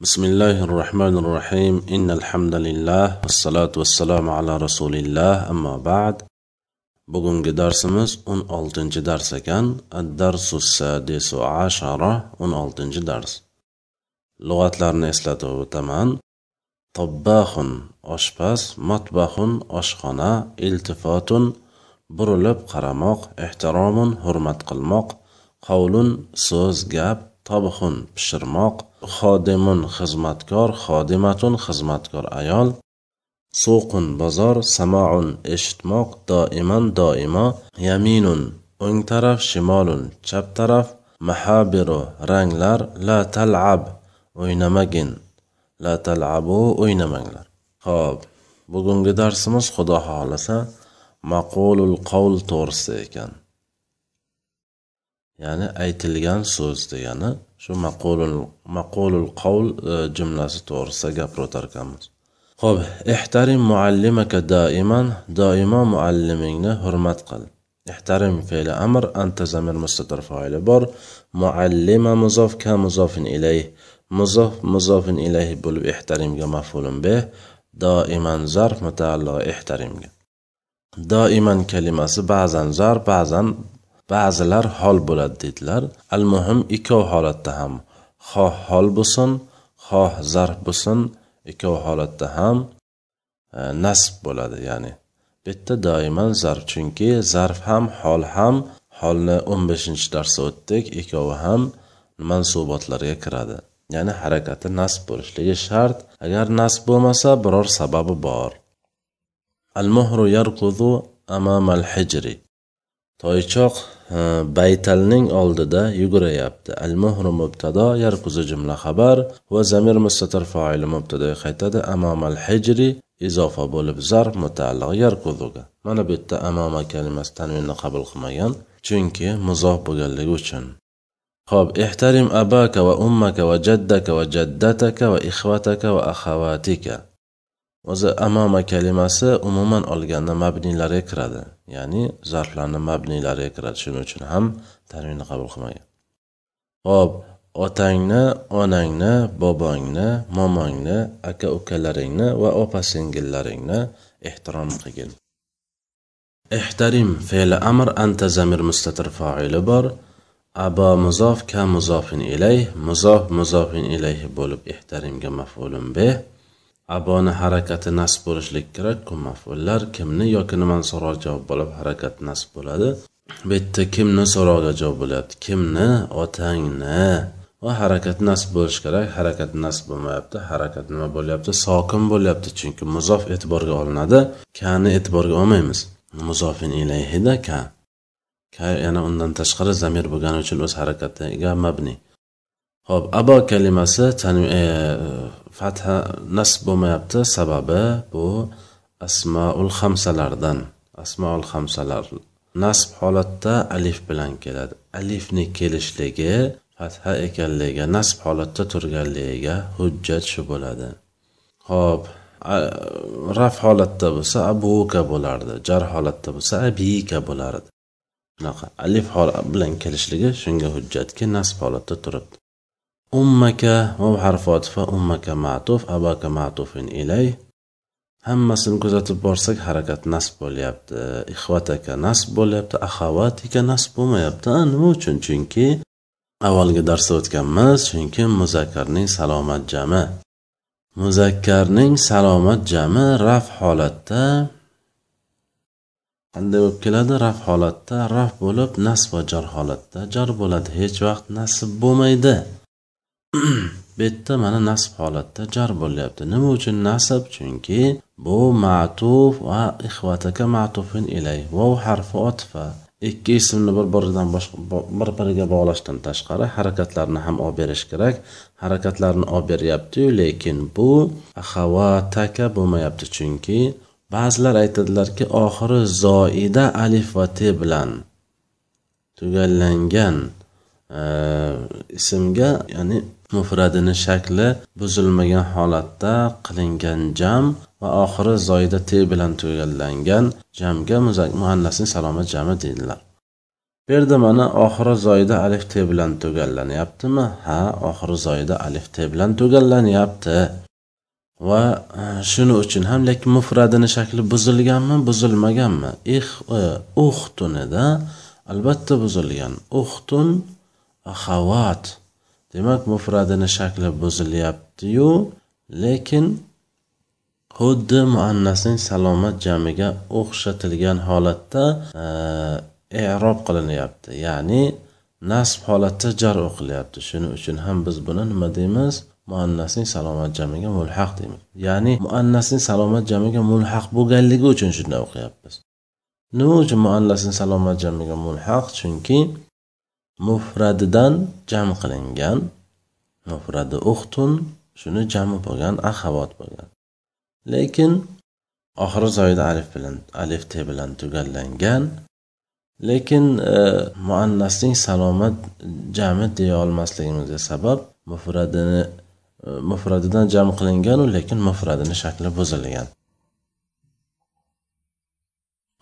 بسم الله الرحمن الرحيم إن الحمد لله والصلاة والسلام على رسول الله أما بعد بقوم درسمز أن ألتنج درس كان الدرس السادس عشرة أن ألتنج درس لغات لارن إسلاتو تمان طباخ أشباس مطبخ أشخنا التفات برلب قرموق احترام هرمت قلموق قول سوز جاب طبخ بشرموق xodimun xizmatkor xodimatun xizmatkor ayol. Suqun bozor samoun eshitmoq doiman doimo. Yaminun o'ng taraf shimolun chap taraf. Mahabiru ranglar la talab o'ynamagin la talabu o'ynamanglar ho'p bugungi darsimiz xudo xohlasa maqulul qavl to'g'risida ekan. Ya'ni aytilgan so'z degani shu maqulul maqulul qavl e, jumlasi to'g'risida gapirib o'tar ekanmiz ho'p ehtarim muallimaka doiman doimo muallimingni hurmat qil. Ehtarim fe'li amr anta zamir mustatir foili bor. Muallima muzof ka muzofin ilayh muzof muzofin ilayh bo'lib ehtarimga maf'ulun bih doiman zarf mutaalliq ehtarimga doiman kalimasi ba'zan zarf ba'zan ba'zilar hol bo'ladi dedilar. Al muhim ikkov holatda ham. Xoh hol bo'lsin xoh zarf bo'lsin ikkov holatda ham e, nasb bo'ladi ya'ni. Bu yerda doiman zarf chunki zarf ham hol ham holni o'n beshinchi darsda o'tdik ikkovi ham mansubotlarga kiradi. Ya'ni harakati nasb bo'lishligi shart. Agar nasb bo'lmasa biror sababi bor. Al muhru yarqudu amamal hijri toychoq baytalning oldida yugurayapti. Al muhru mubtado yarquzi jumla xabar va zamir mustatir foili mubtadoga qaytadi. Amomal hijri izofa bo'lib zarf mutaalliq yarquzuga mana bu yerda amoma kalimasi tanvinni qabul qilmagan chunki muzof bo'lganligi uchun. Ho'p ehtarim abaka va ummaka va jaddaka va jaddataka va ixvataka va axavatika o'zi amoma kalimasi umuman olganda mabniylarga kiradi ya'ni zarflarni mabniylariga kiradi shuning uchun ham tanvinni qabul qilmagan. Ho'p otangni onangni bobongni momongni aka ukalaringni va opa singillaringni ehtirom qilgin. Ehtarim fe'li amr anta zamir mustatir foili bor. Abo muzof ka muzofin ilayh muzof muzofin ilayhi bo'lib ehtarimga maf'ulun beh. Aboni harakati nasb bo'lishlik kerak ku mafullar kimni yoki nimani so'roq javob bo'lib harakat nasb bo'ladi. Bu yerda kimni so'rog'iga javob bo'lyapti? Kimni? Otangni. Va harakat nasb bo'lishi kerak. Harakat nasb bo'lmayapti. Harakat nima bo'lyapti? Sokin bo'lyapti chunki muzof e'tiborga olinadi. Kani e'tiborga olmaymiz. Muzofin ilayhida ka. Ka yana undan tashqari zamir bo'lgani uchun o'z harakatiga mabni. Ho'p abo kalimasi e, fatha nasb bo'lmayapti. Sababi bu asmaul hamsalardan asmaul hamsalar nasb holatda alif bilan keladi. Alifni kelishligi fatha ekanligiga nasb holatda turganligiga hujjat shu bo'ladi. Ho'p raf holatda bo'lsa abuka bo'lardi jar holatda bo'lsa abika bo'lardi. Shunaqa alif bilan kelishligi shunga hujjatki nasb holatda turibdi. Ummaka vav harfi otifa ummaka ma'tuf abaka ma'tufin ilay. Hammasini kuzatib borsak harakat nasb bo'lyapti. Ixvataka nasb bo'lyapti axavatika nasb bo'lmayapti. Nima uchun? Chunki avvalgi darsda o'tganmiz chunki muzakkarning salomat jami. Muzakkarning salomat jami raf holatda qanday bo'lib keladi? Raf holatda raf bo'lib nasb va jar holatda. Jar bo'ladi hech vaqt nasb bo'lmaydi. bu yerda mana nasb holatda jar bo'lyapti. Nima uchun nasb? Chunki bu ma'tuf va ixvataka ma'tufin ilay. Vov harfi otifa ikki ismni bir biridan bir biriga bog'lashdan tashqari harakatlarni ham olib berish kerak. Harakatlarni olib beryaptiyu lekin bu axavataka bo'lmayapti. Chunki ba'zilar aytadilarki oxiri zoida alif va te bilan tugallangan e, ismga ya'ni mufradini shakli buzilmagan holatda qilingan jam va oxiri zoyida te bilan tugallangan jamga muannasning salomat jami deydilar. Bu yerda mana oxiri zoyida alif te bilan tugallanyaptimi ha oxiri zoyida alif te bilan tugallanyapti va e, shuni shuning uchun ham lekin mufradini shakli buzilganmi buzilmaganmi? Ix e, uxtunida albatta buzilgan. Uxtun axavat demak mufradini shakli buzilyaptiyu lekin xuddi muannasning salomat jamiga o'xshatilgan holatda e, e'rob qilinyapti. Ya'ni nasb holatda jar o'qilyapti. Shuning uchun ham biz buni nima deymiz? Muannasning salomat jamiga mulhaq deymiz. Ya'ni muannasning salomat jamiga mulhaq bo'lganligi uchun shunday o'qiyapmiz. Nima uchun muannasning salomat jamiga mulhaq? Chunki mufradidan jam qilingan mufradi uxtun shuni jami bo'lgan axavot bo'lgan. Lekin oxiri zoyida alif bilan alif t bilan tugallangan. Lekin e, muannasning salomat jami deya olmasligimizga sabab mufradini e, mufradidan jam qilinganu lekin mufradini shakli buzilgan.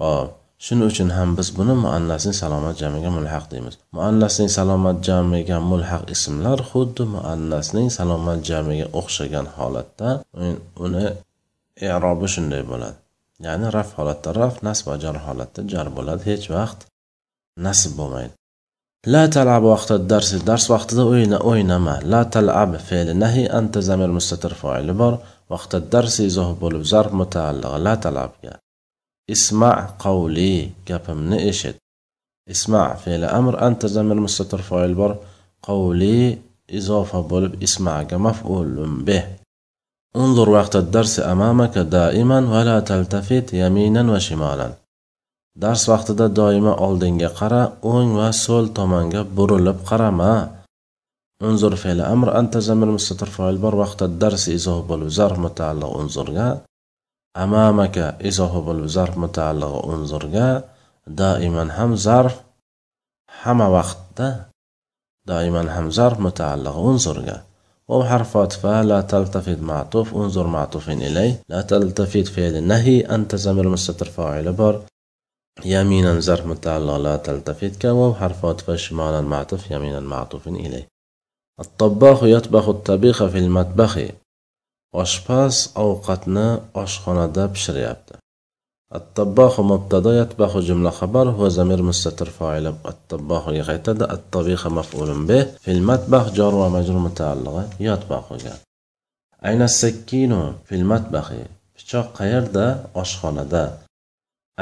Hop. Shuning uchun ham biz buni muannasning salomat jamiga mulhaq deymiz. Muannasning salomat jamiga mulhaq ismlar xuddi muannasning salomat jamiga o'xshagan holatda uni e'robi shunday bo'ladi. Ya'ni raf holatda raf nasb va jar holatda jar bo'ladi. Hech vaqt nasb bo'lmaydi. La talab vaqti darsi dars vaqtida o'yna o'ynama. La talab fe'li nahi anta zamir mustatir foili bor. Vaqtda darsi izoh bo'lib zarf mutaalliq. La talabga isma qavli gapimni eshit isma fe'li amr anta zamir mustatir foil bor qavli izofa bo'lib ismaga maf'ulun bih انظر وقت الدرس أمامك دائما ولا تلتفت يمينا وشمالا dars vaqtida doimo oldinga qara o'ng va so'l tomonga burilib qarama unzur fe'li amr anta zamir mustatir foil bor vaqtda dars izoh bo'lib zarf mutaalliq unzurga أمامك إذا هو بالظرف متعلق انظرga دائما هم ظرف حما وقتda دائما هم ظرف متعلق انظرga وبحرف فتفة لا تلتفت معطوف انظر معطوف إليه. لا تلتفت فعل النهي أنت زمر مستتر فاعل بر. يمينا ظرف متعلق لا تلتفت كواب حرف عطف شمالا معطوف يمينا معطوف إليه. الطباخ يطبخ الطبيخ في المطبخ. Oshpaz ovqatni oshxonada pishiryapti. attabbohu mubtado yatbahu jumla xabar va zamir mustatir foili attabbohuga qaytadi qaytada maf'ulun bih fil matbah jar va majrur mutaalliqa yatbahuga. Ayna sakkinu fil matbahi. Pichoq qayerda? Oshxonada.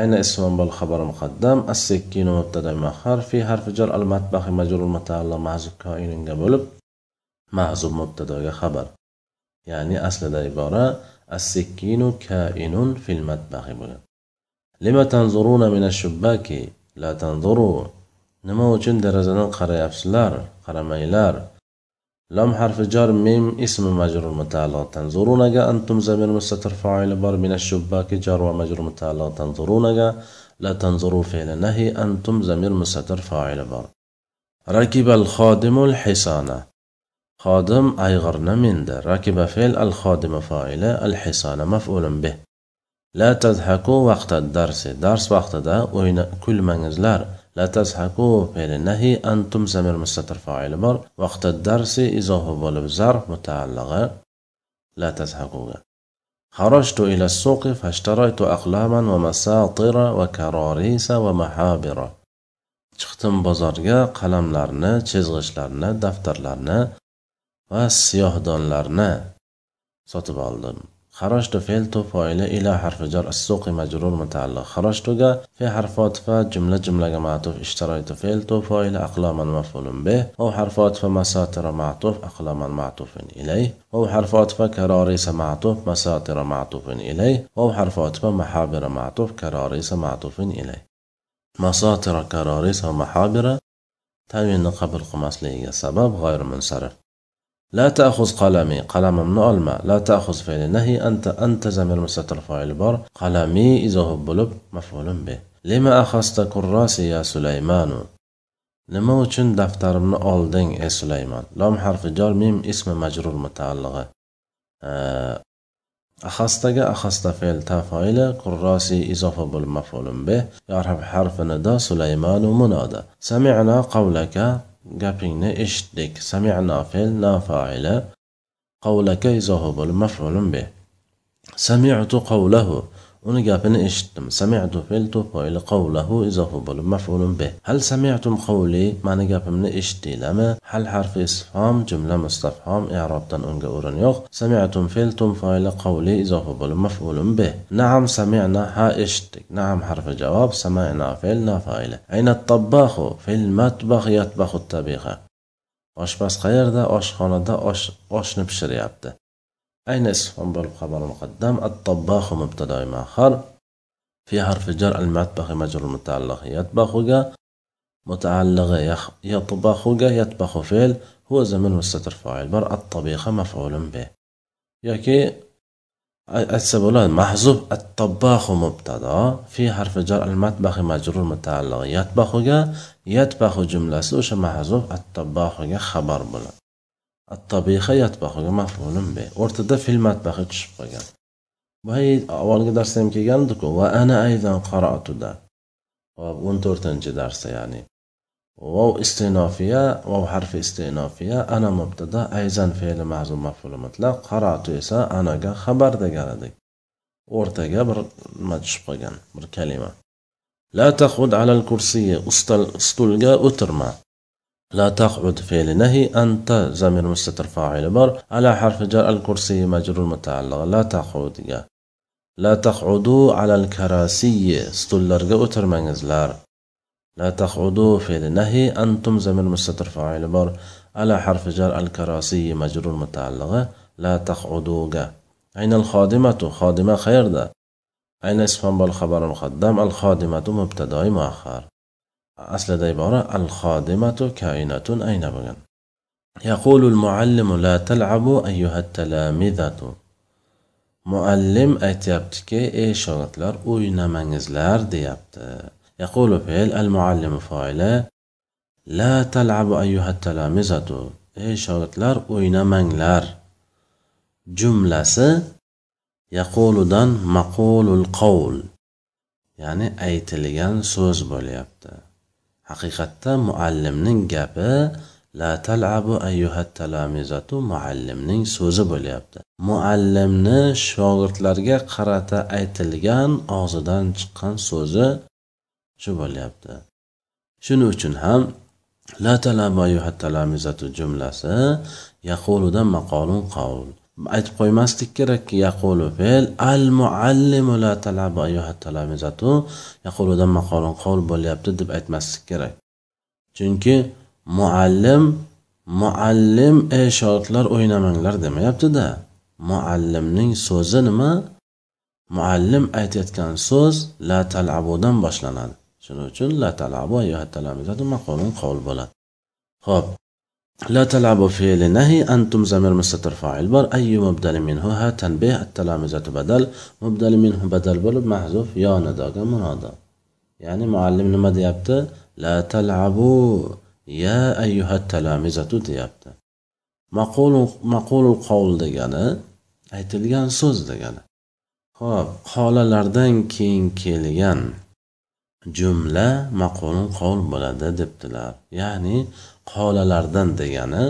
Ayna ismun bil xabar muqaddam as-sakkinu mubtada muakhar fi harf jar al-matbahi majrur mutaalliq mahzuf koinga bo'lib mahzuf mubtadoga xabar. Ya'ni aslida ibora as-sikkinu kainun fil matbaxi bo'ladi lima tanzuruna mina shubbaki la tanzuru nima uchun derazadan qarayapsizlar qaramanglar لم حرف جر ميم اسم مجرور متعلق. تنظرونجا أنتم زمير مستتر فاعل بر من الشباك جر ومجرور متعلق. تنظرونجا لا تنظروا فعل نهي أنتم زمير مستتر فاعل بر ركب الخادم الحصانة خادم أيغرنا من ده ركب فعل الخادم فاعل الحصانة مفعول به لا تضحكوا وقت الدرس درس وقت ده وين كل منزلر لا تضحكوا فعل النهي أنتم زمير مستتر فاعل بر وقت الدرس إذا هو ظرف متعلقة لا تضحكوا خرجت إلى السوق فاشتريت أقلاما ومساطر وكراريس ومحابر chiqdim bozorga qalamlarni chizg'ichlarni daftarlarni va siyohdonlarni sotib oldim. خرجت فعل فاعل إلى حرف جر السوق مجرور متعلق خرجت في حرف عطف جملة جملة معطوف اشتريت فعل فاعل أقلاما مفعول به أو حرف عطف مساطر معطوف أقلاما معطوف إليه أو حرف عطف كراريس معطوف مساطر معطوف إليه أو حرف عطف محابر معطوف كراريس معطوف إليه مساطر كراريس ومحابر تنوين قبل قمصلية سبب غير منصرف la ta'xuz qalami qalamimni olma la ta'xuz fe'li nahi anta anta zamir mustatir foili bor qalami izohi bo'lib maf'ulun bi lima axasta kurrasi ya sulaymanu nima uchun daftarimni olding ey sulaymon lom harfi jor mim ismi majrur mutaallig'i axastaga axasta fe'l tafoili qurrosi izofa bo'lib maf'ulun bih yarhab harfi nido sulaymanu munoda sami'na qavlaka gapingni eshitdik. Sami'na fe'l nafaila qavlaka izohi bo'lib maf'ulun bih sami'tu qavlahu uni gapini eshitdim. Sami'tu fe'l tufoili qavlahu izofa bo'lib maf'ulun bih. Hal sami'tum qavli mani gapimni eshitdinglarmi? Hal harfi isfhom? Jumla mustafhom? I'robdan unga o'rin yo'q. Sami'tum fe'l tumfoili qavli izofi bo'lib maf'ulun bih. Na'am sami'na ha eshitdik. Na'am harfi javob sami'na fe'l nafoili. Ayna tabbahu fil matbah yatbahu tabiha oshpaz qayerda? Oshxonada osh oshni pishiryapti. أين اسم بل خبر مقدم الطباخ مبتدا مؤخر في حرف جر المطبخ مجرور متعلق يطبخ متعلق يطبخ يطبخ فعل. هو زمن مستتر فاعل بر الطبيخ مفعول به. يكي السبب محذوف الطباخ مبتدا. في حرف جر المطبخ مجرور متعلق يطبخ يطبخ جملة وش محذوف الطباخ خبر بلد attabiha yatbahiga maf'ulun be. O'rtada fil matbahi tushib qolgan. Bu avvalgi darsda ham kelgandiku. Va ana aydan qaratuda. Hop o'n to'rtinchi darsda ya'ni. Vov istinofiya vov harfi istinofiya ana mubtada ayzan fe'li ma'zum maf'ul mutlaq qaratu esa anaga xabar degan edik. O'rtaga bir nima tushib qolgan bir kalima. La taqud alal kursiyi stulga o'tirma. لا تقعد فعل نهي أنت زمير مستتر فاعل بر على حرف جر الكرسي مجرور متعلق. لا تقعد لا تقعدوا على الكراسي. ستولرga o'tirmangizlar لا تقعدوا فعل نهي أنتم زمير مستتر فاعل بر على حرف جر الكراسي مجرور متعلق. لا تقعدوا أين الخادمة؟ خادمة خير ده أين اسم بالخبر مقدم؟ الخادمة مبتدأ مؤخر aslida ibora al xodimatu kainatun ayna bo'lgan يقول المعلم لا تلعبوا أيها التلامذة muallim aytyaptiki ey shogirdlar o'ynamangizlar deyapti yaqulu fe'l al muallim foila la talabu ayyuha talamizatu ey shogirdlar o'ynamanglar jumlasi yaquludan maqulul qovul ya'ni aytilgan so'z bo'lyapti Haqiqatda muallimning gapi la talabu ayyuhat talamizatu muallimning so'zi bo'lyapti. Muallimni shogirdlarga qarata aytilgan og'zidan chiqqan so'zi shu bo'lyapti. Shuning uchun ham la talabu ayyuhat talamizatu jumlasi yaquludan maqolun qavl aytib qo'ymaslik kerakki yaqulu fe'l al muallimu la talabu ayyuha talamizatu yaquludan maqolun qavl bo'lyapti deb aytmaslik kerak. Chunki muallim muallim ey shogirdlar o'ynamanglar demayaptida. Muallimning so'zi nima? Muallim aytayotgan so'z la talabudan boshlanadi. Shuning uchun la talabu ayyuha talamizatu maqolun qavl bo'ladi. Ho'p لا تلعبوا فعل نهي أنتم زمير مستتر فاعل بر أي مبدل منه ها تنبيه التلامذة بدل مبدل منه بدل بولب محذوف يا نداga منادى يعني معلم nima deyapti لا تلعبوا يا أيها التلامذة deyapti maqul maqulul qovul degani aytilgan so'z degani ho'p qolalardan keyin kelgan jumla maqulun qovul bo'ladi debdilar. Ya'ni qolalardan degani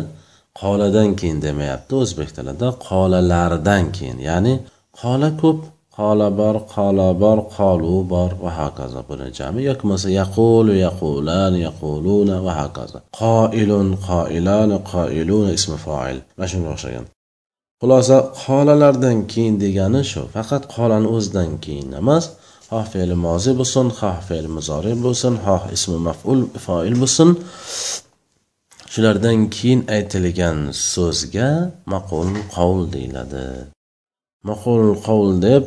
qoladan keyin demayapti o'zbek tilida qolalardan keyin. Ya'ni qola ko'p qola bor qola bor qolu bor va hokazo. Buni jami yoki bo'lmasa yaqulu yaqulan yaquluna va hokazo. Qoilun qoilan qoiluna ismi foil. Mana shunga o'xshagan. Xulosa qolalardan keyin degani shu. Faqat qolani o'zidan keyin emas xoh fe'li mozi bo'lsin xoh fe'li muzori bo'lsin xoh ismi maful foil bo'lsin. Shulardan keyin aytilgan so'zga maqul qovul deyiladi. Maqul qovul deb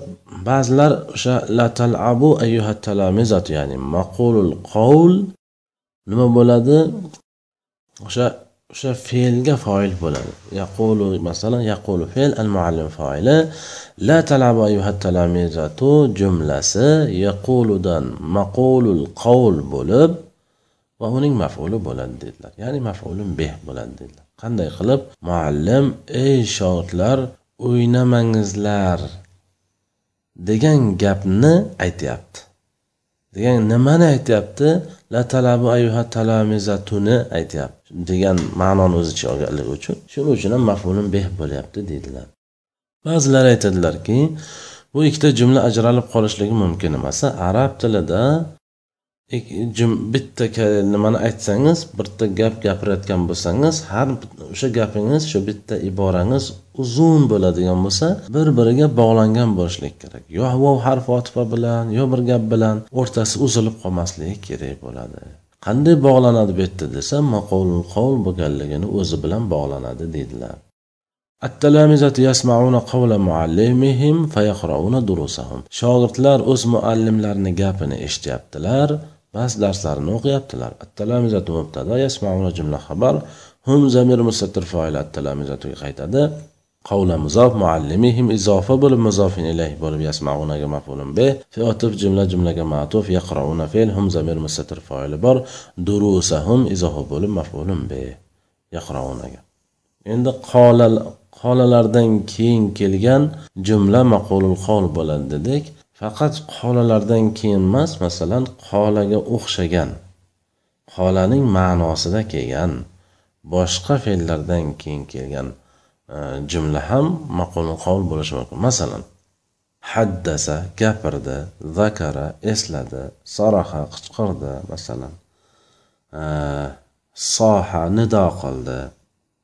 ba'zilar o'sha la talabu talamizat ya'ni maqulul qovul nima bo'ladi? O'sha o'sha fe'lga foil bo'ladi. Yaqulu masalan yaqulu fe'l al muallim foili la talabu ayyuha talamizatu jumlasi yaquludan maqulul qavl bo'lib va uning maf'uli bo'ladi dedilar. Ya'ni maf'ulun beh bo'ladi dedilar. Qanday qilib? Muallim ey shogirdlar o'ynamangizlar degan gapni aytyapti. Degan nimani aytyapti? La talabu ayuha talamizatuni aytyapti. Degan ma'noni o'z ichiga olganligi uchun shuning uchun ham mafulun beh bo'lyapti deydilar. Ba'zilar aytadilarki bu ikkita jumla ajralib qolishligi mumkin emas arab tilida bitta nimani aytsangiz bitta gap gapirayotgan bo'lsangiz har o'sha gapingiz shu bitta iborangiz uzun bo'ladigan bo'lsa bir biriga bog'langan bo'lishlik kerak. Yo vov harf otifa bilan yo bir gap bilan o'rtasi uzilib qolmasligi kerak bo'ladi. Qanday bog'lanadi bu yerda desa maqolul qovul bo'lganligini o'zi bilan bog'lanadi deydilar. Shogirdlar o'z muallimlarini gapini eshityaptilar ba'zi darslarini o'qiyaptilar. Attalamizatu mubtado yasmauna jumla xabar. Hum zamir mustatir fa'il at-talamizatuga qaytadi. Qavla muzof muallimihim izofa bo'lib muzofin ilayh bo'lib yasmaunaga maf'ulun be. Fi'atif jumla jumlaga ma'tuf yaqrauna fe'l hum zamir mustatir fa'ili bor. Durusahum izofa bo'lib maf'ulun be. Yaqraunaga. Endi qolalardan keyin kelgan jumla maqulul qol bo'ladi dedik. Faqat qolalardan keyin emas masalan qolaga o'xshagan qolaning ma'nosida kelgan boshqa fe'llardan keyin kelgan jumla ham maqulun qovul bo'lishi mumkin. Masalan haddasa gapirdi zakara esladi saraha qichqirdi masalan e, soha nido qildi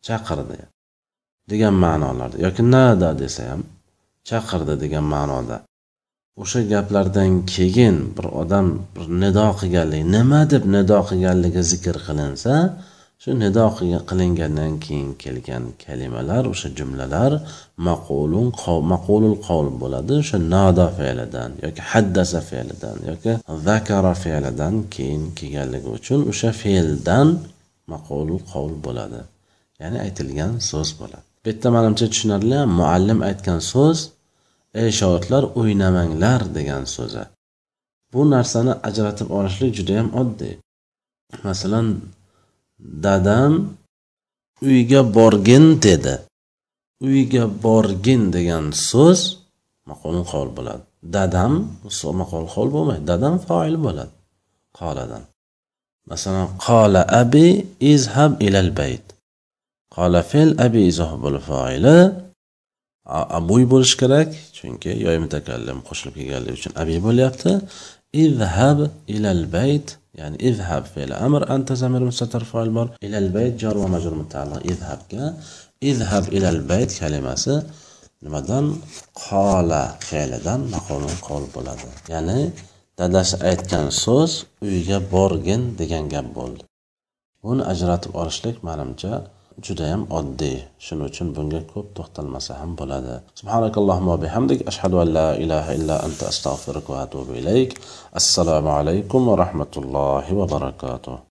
chaqirdi degan ma'nolarda yoki nada desa ham chaqirdi degan ma'noda o'sha gaplardan keyin bir odam bir nido qilganligi nima deb nido qilganligi zikr qilinsa shu nido qilingandan keyin kelgan kalimalar o'sha jumlalar maqulun maqulul qavl bo'ladi. O'sha nado fe'lidan yoki haddasa fe'lidan yoki zakara fe'lidan keyin kelganligi uchun o'sha fe'ldan maqulul qavl bo'ladi. Ya'ni aytilgan so'z bo'ladi. Bu yerda manimcha tushunarli muallim aytgan so'z ey shogirdlar o'ynamanglar degan so'zi. Bu narsani ajratib olishlik judayam oddiy. Masalan dadam uyga borgin dedi. Uyga borgin degan so'z maqomi qol bo'ladi. Dadam maqol qol bo'lmaydi. Dadam foil bo'ladi. Qoladan. Masalan qola abi izhab ilal bayt. Qola fe'l abi izoh foili. Abuy bo'lishi kerak chunki yoy mutakallim qo'shilib kelganligi uchun abi bo'lyapti. Izhab ilal bayt. Ya'ni izhab fe'li amr anta zamir mustatir fa'il bor. Ilal bayt jar va majrur mutaalliq. Izhabga izhab ilal bayt kalimasi nimadan? Qola fe'lidan maqolun qol bo'ladi. Ya'ni dadasi aytgan so'z uyga borgin degan gap bo'ldi. Buni ajratib olishlik manimcha judayam oddiy. Shuning uchun bunga ko'p to'xtalmasa ham bo'ladi. Subhanakallohumma bihamdik. Ashhadu an la ilaha illa anta astag'firuka va atubu ilayk. Assalomu alaykum va rahmatullohi va barakatuh.